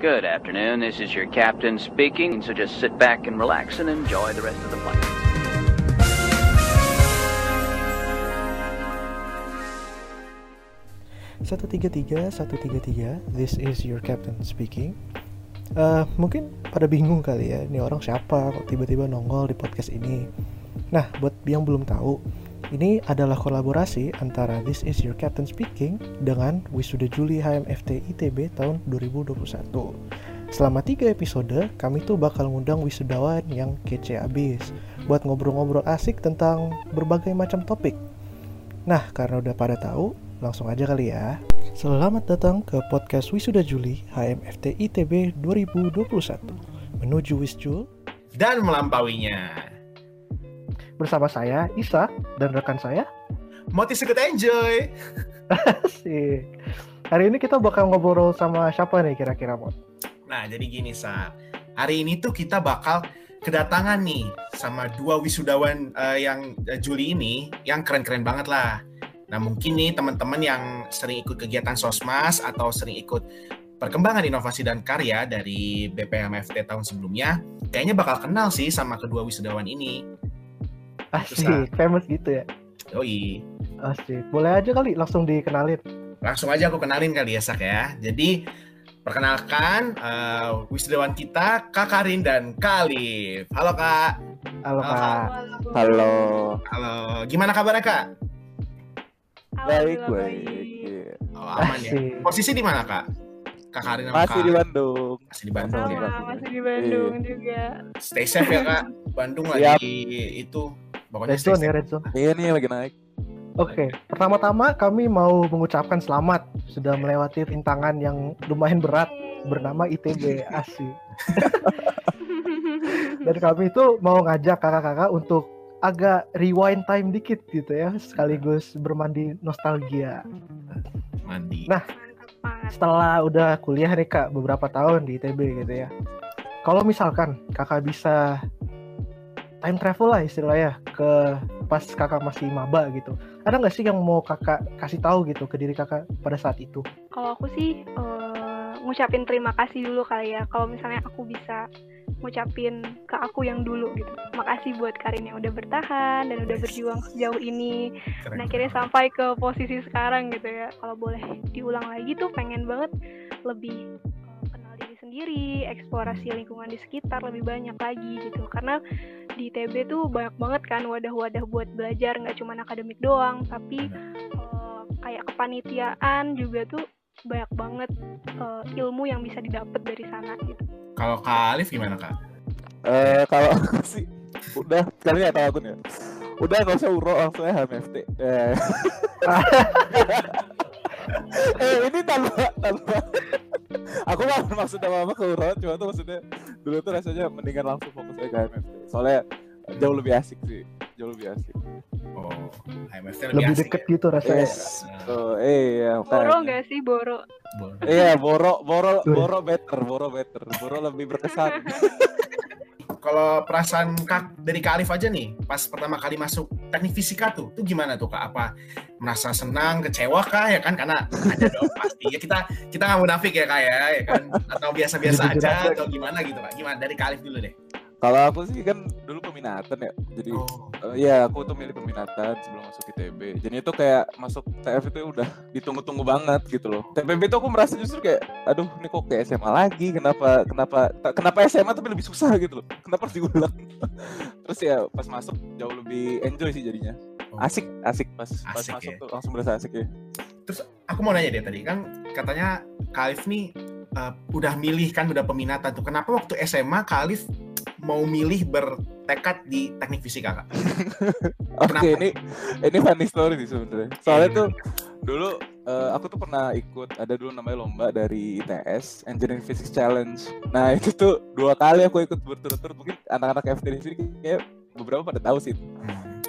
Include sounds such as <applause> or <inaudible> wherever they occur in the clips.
Good afternoon. This is your captain speaking. So just sit back and relax and enjoy the rest of the flight. Satu tiga tiga, satu tiga tiga. This is your captain speaking. Eh, mungkin pada bingung kali ya, ini orang siapa kok tiba-tiba nongol di podcast ini. Nah, buat yang belum tahu, ini adalah kolaborasi antara This is your captain speaking dengan Wisuda Juli HMFT ITB tahun 2021. Selama tiga episode, kami tuh bakal ngundang wisudawan yang kece abis buat ngobrol-ngobrol asik tentang berbagai macam topik. Nah, karena udah pada tahu, langsung aja kali ya. Selamat datang ke podcast Wisuda Juli HMFT ITB 2021. Menuju Wisjul dan melampauinya. Bersama saya Isa dan rekan saya Motis ikut enjoy. <laughs> Asik. Hari ini kita bakal ngobrol sama siapa nih kira-kira Mot? Nah, jadi gini, Sa. Hari ini tuh kita bakal kedatangan nih sama dua wisudawan eh, yang eh, Juli ini yang keren-keren banget lah. Nah, mungkin nih teman-teman yang sering ikut kegiatan Sosmas atau sering ikut perkembangan inovasi dan karya dari BPMFT tahun sebelumnya, kayaknya bakal kenal sih sama kedua wisudawan ini. Asik, Susah. famous gitu ya. Yoi. Asik. Boleh aja kali langsung dikenalin. Langsung aja aku kenalin kali ya, Sak ya. Jadi, perkenalkan eh, wisudawan kita, Kak Karin dan Kak Alif. Halo, Kak. Halo Kak. Halo. Halo. Gimana kabarnya, Kak? Baik, baik. Iya. Oh, aman ya. Asik. Posisi di mana, Kak? Kak Karin sama Masih Kak. di Bandung. Masih di Bandung Sama. ya. Masih di Bandung juga. Stay safe ya, Kak. Bandung Siap. lagi itu pokoknya Red stay zone ya. Red zone. Iya nih lagi naik. Oke, pertama-tama kami mau mengucapkan selamat sudah melewati rintangan yang lumayan berat bernama ITB Asik. <laughs> Dan kami itu mau ngajak kakak-kakak untuk agak rewind time dikit gitu ya, sekaligus bermandi nostalgia. Mandi. Nah, setelah udah kuliah nih kak beberapa tahun di ITB gitu ya kalau misalkan kakak bisa time travel lah istilahnya ke pas kakak masih maba gitu ada nggak sih yang mau kakak kasih tahu gitu ke diri kakak pada saat itu Kalau aku sih eh, ngucapin terima kasih dulu kali ya. Kalau misalnya aku bisa ngucapin ke aku yang dulu gitu. Makasih buat Karin yang udah bertahan dan udah berjuang sejauh ini. Keren. Dan akhirnya sampai ke posisi sekarang gitu ya. Kalau boleh diulang lagi tuh pengen banget lebih kenal diri sendiri, eksplorasi lingkungan di sekitar lebih banyak lagi gitu. Karena di ITB tuh banyak banget kan wadah-wadah buat belajar, nggak cuma akademik doang, tapi eh, kayak kepanitiaan juga tuh banyak banget eh, ilmu yang bisa didapat dari sana gitu. Kalau Kak Alif gimana, Kak? Eh kalau aku sih udah kalian nggak tahu aku nih. ya. Udah nggak usah uro langsung aja HMFT. Eh. <laughs> eh ini tanpa tanpa aku mah maksud apa ke uro cuma tuh maksudnya dulu tuh rasanya mendingan langsung fokus aja ke HMFT soalnya jauh lebih asik sih. Jauh lebih asik. Oh, HMFT lebih, lebih asik deket ya? gitu rasanya. Yes. Oh iya Boro nggak sih? Boro? Iya, boro, boro, boro better, boro better, boro lebih berkesan. <laughs> Kalau perasaan Kak dari Kak Alif aja nih, pas pertama kali masuk teknik fisika tuh, tuh gimana tuh Kak? Apa merasa senang, kecewa kah ya kan? Karena ada dong pasti. Ya kita kita nggak munafik ya Kak ya, ya kan? Atau biasa-biasa aja atau gimana gitu Kak? Gimana dari Kak Alif dulu deh? Kalau aku sih kan dulu peminatan ya, jadi Oh, eh, iya aku tuh milih peminatan sebelum masuk ITB. Jadi itu kayak masuk TF itu udah ditunggu-tunggu banget gitu loh. TPB itu aku merasa justru kayak, aduh ini kok kayak SMA lagi, kenapa kenapa kenapa SMA tapi lebih susah gitu loh. Kenapa harus diulang? Terus ya pas masuk jauh lebih enjoy sih jadinya. Asik, asik pas pas Asik masuk ya. tuh langsung berasa asik ya. aku mau nanya deh tadi kan katanya Kak Alif nih eh, udah milih kan udah peminatan tuh. Kenapa waktu SMA Kak Alif mau milih bertekad di teknik fisika Kak? <laughs> Oke, Kenapa? ini ini funny story sih sebenarnya. Soalnya Iya. tuh dulu eh, aku tuh pernah ikut ada dulu namanya lomba dari ITS Engineering Physics Challenge. Nah <laughs> itu tuh dua kali aku ikut berturut-turut. Mungkin anak-anak FT di sini kayak beberapa pada tahu sih.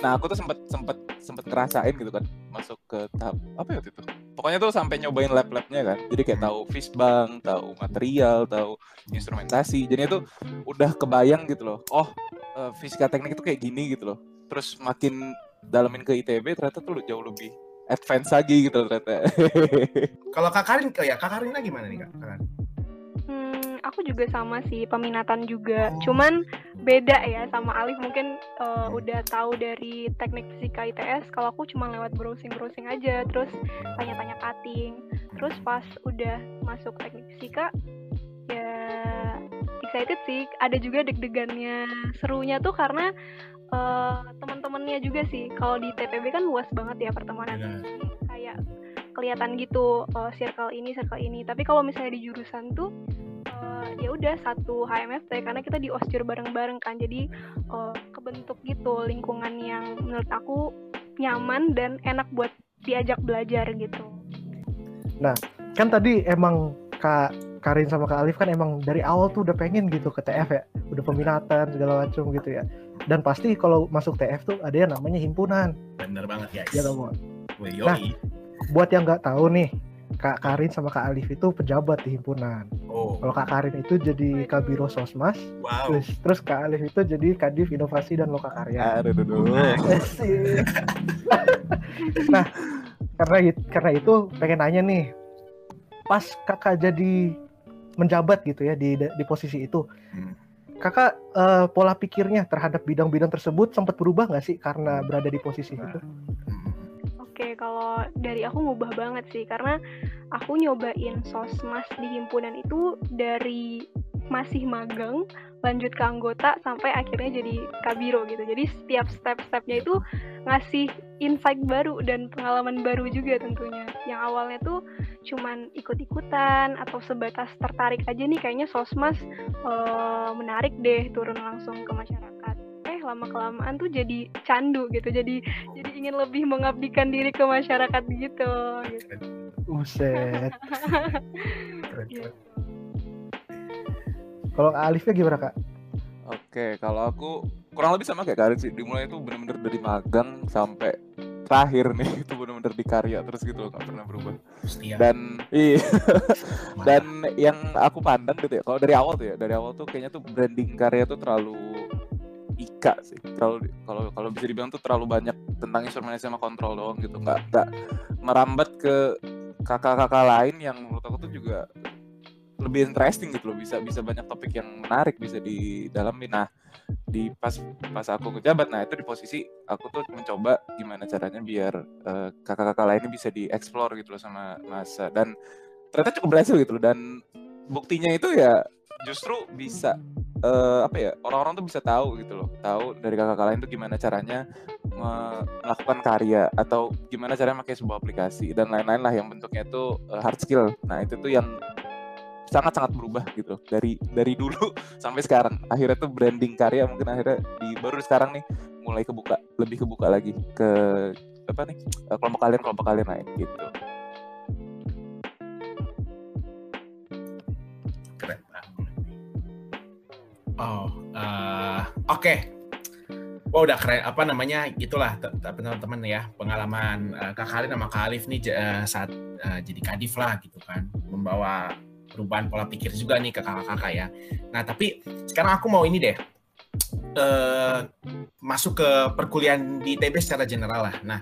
Nah aku tuh sempet sempet sempet ngerasain gitu kan masuk ke tahap apa ya waktu itu? Pokoknya tuh sampai nyobain lab-labnya kan. Jadi kayak tahu fishbang, tahu material, tahu instrumentasi. Jadi itu udah kebayang gitu loh. Oh eh, fisika teknik itu kayak gini gitu loh. Terus makin dalamin ke ITB ternyata tuh jauh lebih advance lagi gitu ternyata. <laughs> Kalau Kak Karin, oh ya Kak Karina gimana nih Kak? Kak Karin? Hmm, aku juga sama sih peminatan juga. Oh. Cuman beda ya sama Alif mungkin uh, udah tahu dari teknik fisika ITS. Kalau aku cuma lewat browsing-browsing aja, terus tanya-tanya cutting. Terus pas udah masuk teknik fisika, ya excited sih. Ada juga deg-degannya. Serunya tuh karena uh, teman-temannya juga sih. Kalau di TPB kan luas banget ya pertemanan. Jadi kayak kelihatan gitu uh, circle ini circle ini. Tapi kalau misalnya di jurusan tuh uh, ya udah satu HMFT karena kita di osjur bareng-bareng kan. Jadi uh, kebentuk gitu lingkungan yang menurut aku nyaman dan enak buat diajak belajar gitu. Kan tadi emang kak Karin sama Kak Alif kan emang dari awal tuh udah pengen gitu ke TF ya. Udah peminatan segala macam gitu ya dan pasti kalau masuk TF tuh ada yang namanya himpunan Bener banget guys. ya? Wih, Nah. buat yang nggak tahu nih Kak Karin sama Kak Alif itu pejabat di himpunan Oh, kalau Kak Karin itu jadi Kabiro Sosmas wow. terus terus Kak Alif itu jadi Kadif Inovasi dan Lokakarya Aduh, aduh, aduh. Asik. <laughs> nah, karena it- karena itu pengen nanya nih. Pas kakak jadi menjabat gitu ya di di posisi itu, Hmm. Kakak eh, pola pikirnya terhadap bidang-bidang tersebut sempat berubah nggak sih karena berada di posisi itu? Oke, kalau dari aku ngubah banget sih karena aku nyobain sosmas di himpunan itu dari masih magang lanjut ke anggota sampai akhirnya jadi kabiro gitu. Jadi setiap step-stepnya itu ngasih insight baru dan pengalaman baru juga tentunya. Yang awalnya tuh cuman ikut-ikutan atau sebatas tertarik aja nih kayaknya sosmas eh, menarik deh turun langsung ke masyarakat. Eh lama kelamaan tuh jadi candu gitu. Jadi jadi ingin lebih mengabdikan diri ke masyarakat gitu. gitu. Uset. <laughs> Keren, keren. Kalau Alifnya gimana kak? Oke, kalau aku kurang lebih sama kayak Karin sih. Dimulai itu bener-bener dari magang sampai terakhir nih <laughs> itu bener-bener di karya terus gitu loh, nggak pernah berubah. Setia. Dan iya <laughs> dan yang aku pandang gitu ya, kalau dari awal tuh ya, dari awal tuh kayaknya tuh branding karya tuh terlalu ika sih, terlalu kalau kalau bisa dibilang tuh terlalu banyak tentang instrumenasi sama kontrol doang gitu, nggak nggak merambat ke kakak-kakak lain yang menurut aku tuh juga lebih interesting gitu loh, bisa bisa banyak topik yang menarik bisa didalami. Nah di pas pas aku kejabat, nah itu di posisi aku tuh mencoba gimana caranya biar eh, kakak-kakak lainnya bisa dieksplor gitu loh sama masa. Dan ternyata cukup berhasil gitu loh. Dan buktinya itu ya justru bisa eh, apa ya orang-orang tuh bisa tahu gitu loh. Tahu dari kakak-kakak lain tuh gimana caranya me- melakukan karya atau gimana caranya pakai sebuah aplikasi dan lain-lain lah yang bentuknya itu eh, hard skill. Nah itu tuh yang sangat-sangat berubah gitu dari dari dulu <laughs> sampai sekarang akhirnya tuh branding karya mungkin akhirnya di baru sekarang nih mulai kebuka lebih kebuka lagi ke apa nih eh, kelompok kalian kelompok kalian lain gitu Keren. Oh, eh, oke. Wah udah keren apa namanya te- teman-teman ya pengalaman eh, Kak Karin sama Kak Alif nih eh, saat eh, jadi kadif lah gitu kan membawa perubahan pola pikir juga nih ke kakak-kakak ya. Nah tapi sekarang aku mau ini deh eh masuk ke perkuliahan di ITB secara general lah. Nah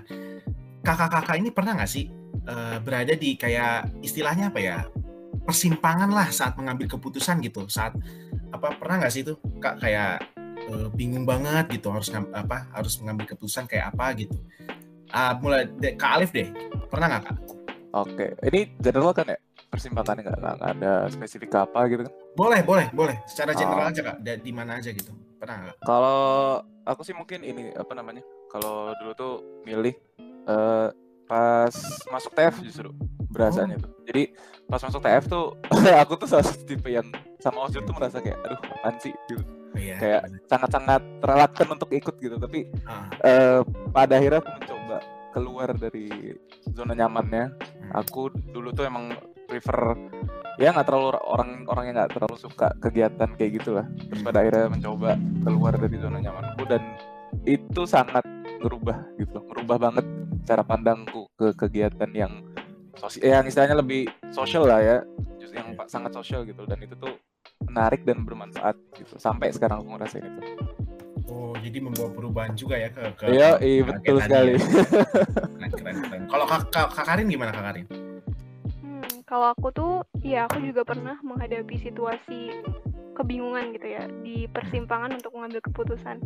kakak-kakak ini pernah nggak sih eh, berada di kayak istilahnya apa ya persimpangan lah saat mengambil keputusan gitu saat apa pernah nggak sih itu kak kayak eh, bingung banget gitu harus apa harus mengambil keputusan kayak apa gitu Ah, mulai de, kak Alif deh pernah nggak kak oke ini general kan ya persimpangannya nggak nggak ada spesifik apa gitu kan boleh boleh boleh secara general Oh. aja kak di mana aja gitu pernah nggak Kalau aku sih mungkin ini apa namanya? Kalau dulu tuh milih eh, pas masuk TF justru berasanya tuh. Jadi pas masuk TF tuh <laughs> aku tuh salah satu tipe yang sama Osjur tuh merasa kayak aduh apaan sih gitu. Oh, iya, Kayak bener. sangat-sangat reluctant untuk ikut gitu. Tapi Ah, eh, pada akhirnya aku mencoba keluar dari zona nyamannya. hmm. Aku dulu tuh emang prefer ya nggak terlalu orang orang yang nggak terlalu suka kegiatan kayak gitulah terus pada akhirnya mencoba keluar dari zona nyamanku dan itu sangat ngerubah gitu ngerubah banget cara pandangku ke kegiatan yang sosial yang istilahnya lebih sosial lah ya justru yang pa- sangat sosial gitu. Dan itu tuh menarik dan bermanfaat gitu sampai sekarang aku ngerasain itu. Oh jadi membawa perubahan juga ya ke ke iya iya betul sekali. Ya. keren keren keren. Kalau kak, kak, kak Karin gimana kak Karin kalau aku tuh ya aku juga pernah menghadapi situasi kebingungan gitu ya di persimpangan untuk mengambil keputusan.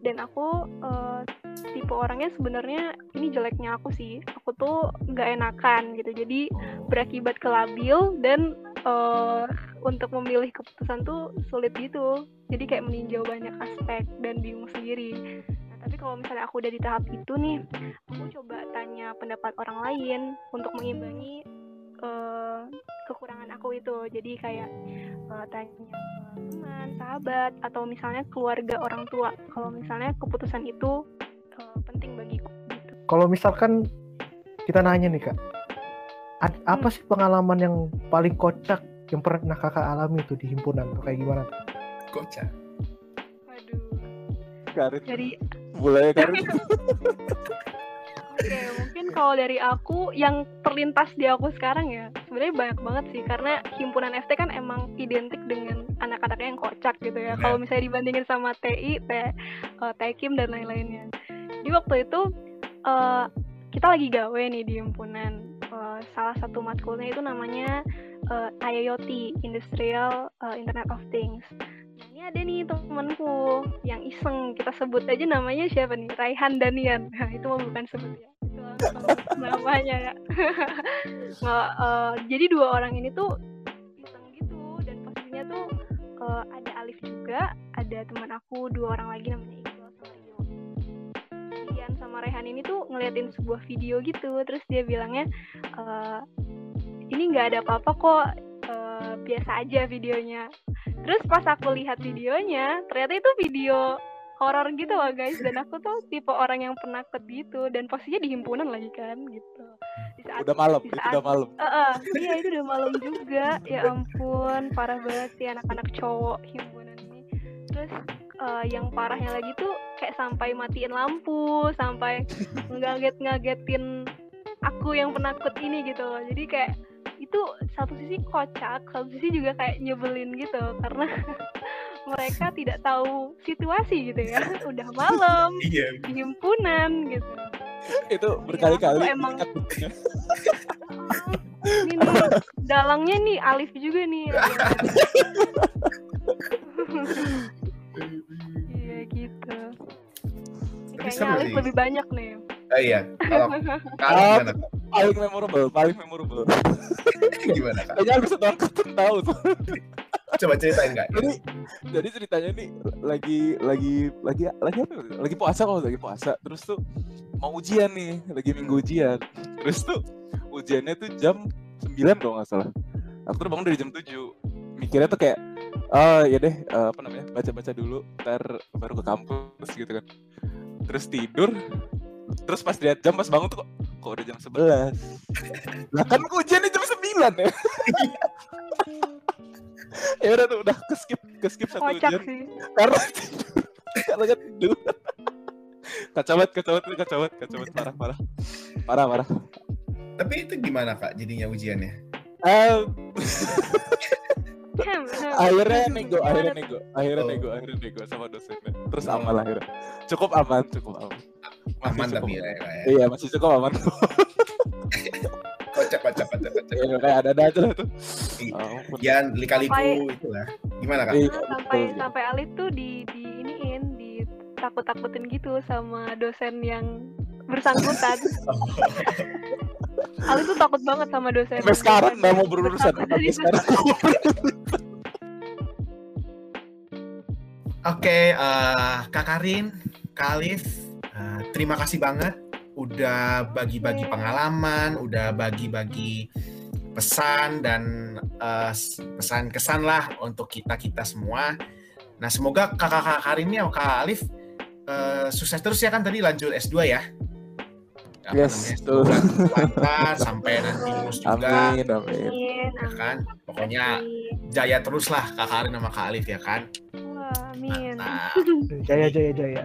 Dan aku uh, tipe orangnya sebenarnya ini jeleknya aku sih. Aku tuh nggak enakan gitu. Jadi berakibat ke labil dan uh, untuk memilih keputusan tuh sulit gitu. Jadi kayak meninjau banyak aspek dan bingung sendiri. Nah tapi kalau misalnya aku udah di tahap itu nih aku coba tanya pendapat orang lain untuk mengimbangi uh, kekurangan aku itu jadi kayak uh, tanya teman sahabat atau misalnya keluarga orang tua kalau misalnya keputusan itu uh, penting bagiku gitu Kalau misalkan kita nanya nih kak, ad- apa Hmm. sih pengalaman yang paling kocak yang pernah kakak alami tuh di himpunan tuh kayak gimana? tuh? Kocak. waduh Karin. dari Mulai Karin. <laughs> Oke, kalau dari aku yang terlintas di aku sekarang ya, sebenarnya banyak banget sih karena himpunan FT kan emang identik dengan anak-anaknya yang kocak gitu ya. Benar. Kalau misalnya dibandingin sama TI, T, eh, Tekim dan lain-lainnya. Di waktu itu eh, kita lagi gawe nih di himpunan. Eh, salah satu matkulnya itu namanya eh, IoT, Industrial eh, Internet of Things. Nah, ini ada nih temanku yang iseng kita sebut aja namanya siapa nih Raihan Danian nah, <laughs> itu bukan sebut ya itu langsung namanya ya. <laughs> Nah, eh, jadi dua orang ini tuh iseng gitu dan posisinya tuh eh, ada Alif juga ada teman aku dua orang lagi namanya Iqbal sama Rio sama Rehan ini tuh ngeliatin sebuah video gitu terus dia bilangnya eh, ini nggak ada apa-apa kok biasa aja videonya. Terus pas aku lihat videonya, ternyata itu video horor gitu loh guys. Dan aku tuh tipe orang yang penakut gitu. Dan posisinya di himpunan lagi kan gitu. Di saat- Udah malam, di itu saat- udah malam. Eh, eh, iya itu udah malam juga. Ya ampun, parah banget sih anak-anak cowok himpunan ini. Terus eh, yang parahnya lagi tuh kayak sampai matiin lampu, sampai ngaget-ngagetin aku yang penakut ini gitu loh. Jadi kayak itu satu sisi kocak, satu sisi juga kayak nyebelin gitu karena <laughs> mereka tidak tahu situasi gitu ya. <laughs> Udah malam Iya. di himpunan gitu. Itu berkali-kali. aku emang-. Ini nih, dalangnya nih Alif juga nih. <laughs> Iya gitu. Tapi Kayaknya Alif lebih banyak nih. Oh iya. Kalau? <laughs> Kak? Paling memorable, paling memorable. Gimana kak? Kayaknya harus satu angkatan tahu tuh. Coba ceritain kak. Jadi, jadi ceritanya nih lagi lagi lagi lagi apa? ya? Lagi puasa kalau lagi puasa. Terus tuh mau ujian nih, lagi minggu ujian. Terus tuh ujiannya tuh jam 9 kalau nggak salah. Aku tuh bangun dari jam 7. Mikirnya tuh kayak oh ya deh eh, apa namanya? baca-baca dulu ntar baru ke kampus gitu kan. Terus tidur. Terus pas lihat jam pas bangun tuh kok kok udah jam 11. Lah kan ujiannya jam 9 ya. <laughs> <laughs> ya udah tuh udah ke skip ke skip satu Kocak ujian sih. karena tidur karena kan tidur kacau banget kacau banget kacau banget kacau banget parah parah parah parah Tapi itu gimana kak jadinya ujiannya? Eh, hem. akhirnya nego akhirnya nego akhirnya Oh. nego akhirnya nego sama dosennya terus aman lah akhirnya cukup aman cukup aman Masih Aman cukup tapi ya ya. iya masih cukup aman <laughs> Kocak kocak kocak kocak. ya, kayak ada ada aja lah tuh. <laughs> Jangan lika-liku Sampai- itulah. Gimana kak? Iya, sampai sampai Alif tuh di di iniin di takut-takutin gitu sama dosen yang bersangkutan. <laughs> Alif tuh takut banget sama dosen. sampai sekarang nggak mau berurusan sampai itu. sekarang Oke, eh, Kak Karin, Kak Alif, eh, terima kasih banget udah bagi-bagi Iya. pengalaman, udah bagi-bagi pesan dan eh, pesan kesan lah untuk kita kita semua. Nah, semoga kakak-kakak Karin ya, Kak Alif eh, sukses terus ya kan tadi lanjut S2 ya. Apa Yes, betul. Sampai nanti lulus juga, amin amin ya kan? Pokoknya jaya terus lah Kak Karin sama Kak Alif ya kan. <laughs> Jaya jaya <laughs> jaya.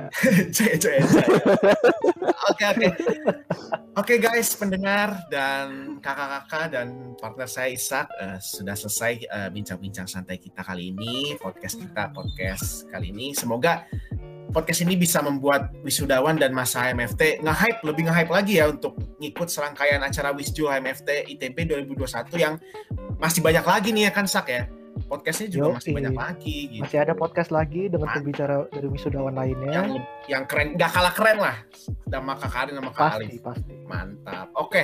Jaya, jaya. Oke, oke. Oke guys, pendengar dan kakak-kakak dan partner saya Ishak eh, sudah selesai eh, bincang-bincang santai kita kali ini, podcast kita, podcast kali ini. Semoga podcast ini bisa membuat wisudawan dan masa HMFT nge-hype lebih nge-hype lagi ya untuk ngikut serangkaian acara Wisjul HMFT ITB 2021 yang masih banyak lagi nih ya kan Sak ya. Podcastnya juga Yoi. masih banyak lagi gitu. Masih ada podcast lagi dengan Ma- pembicara dari wisudawan lainnya. yang yang keren, gak kalah keren lah sama Kak Karin sama Kak Pasti, Alif. pasti. Mantap. Oke,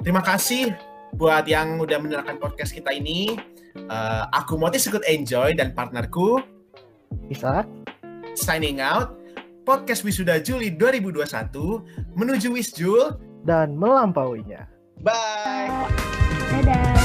terima kasih buat yang udah mendengarkan podcast kita ini. Eh, aku Motis ikut enjoy dan partnerku Isa, signing out. Podcast Wisuda Juli 2021 menuju Wisjul. dan melampauinya. Bye. Dadah.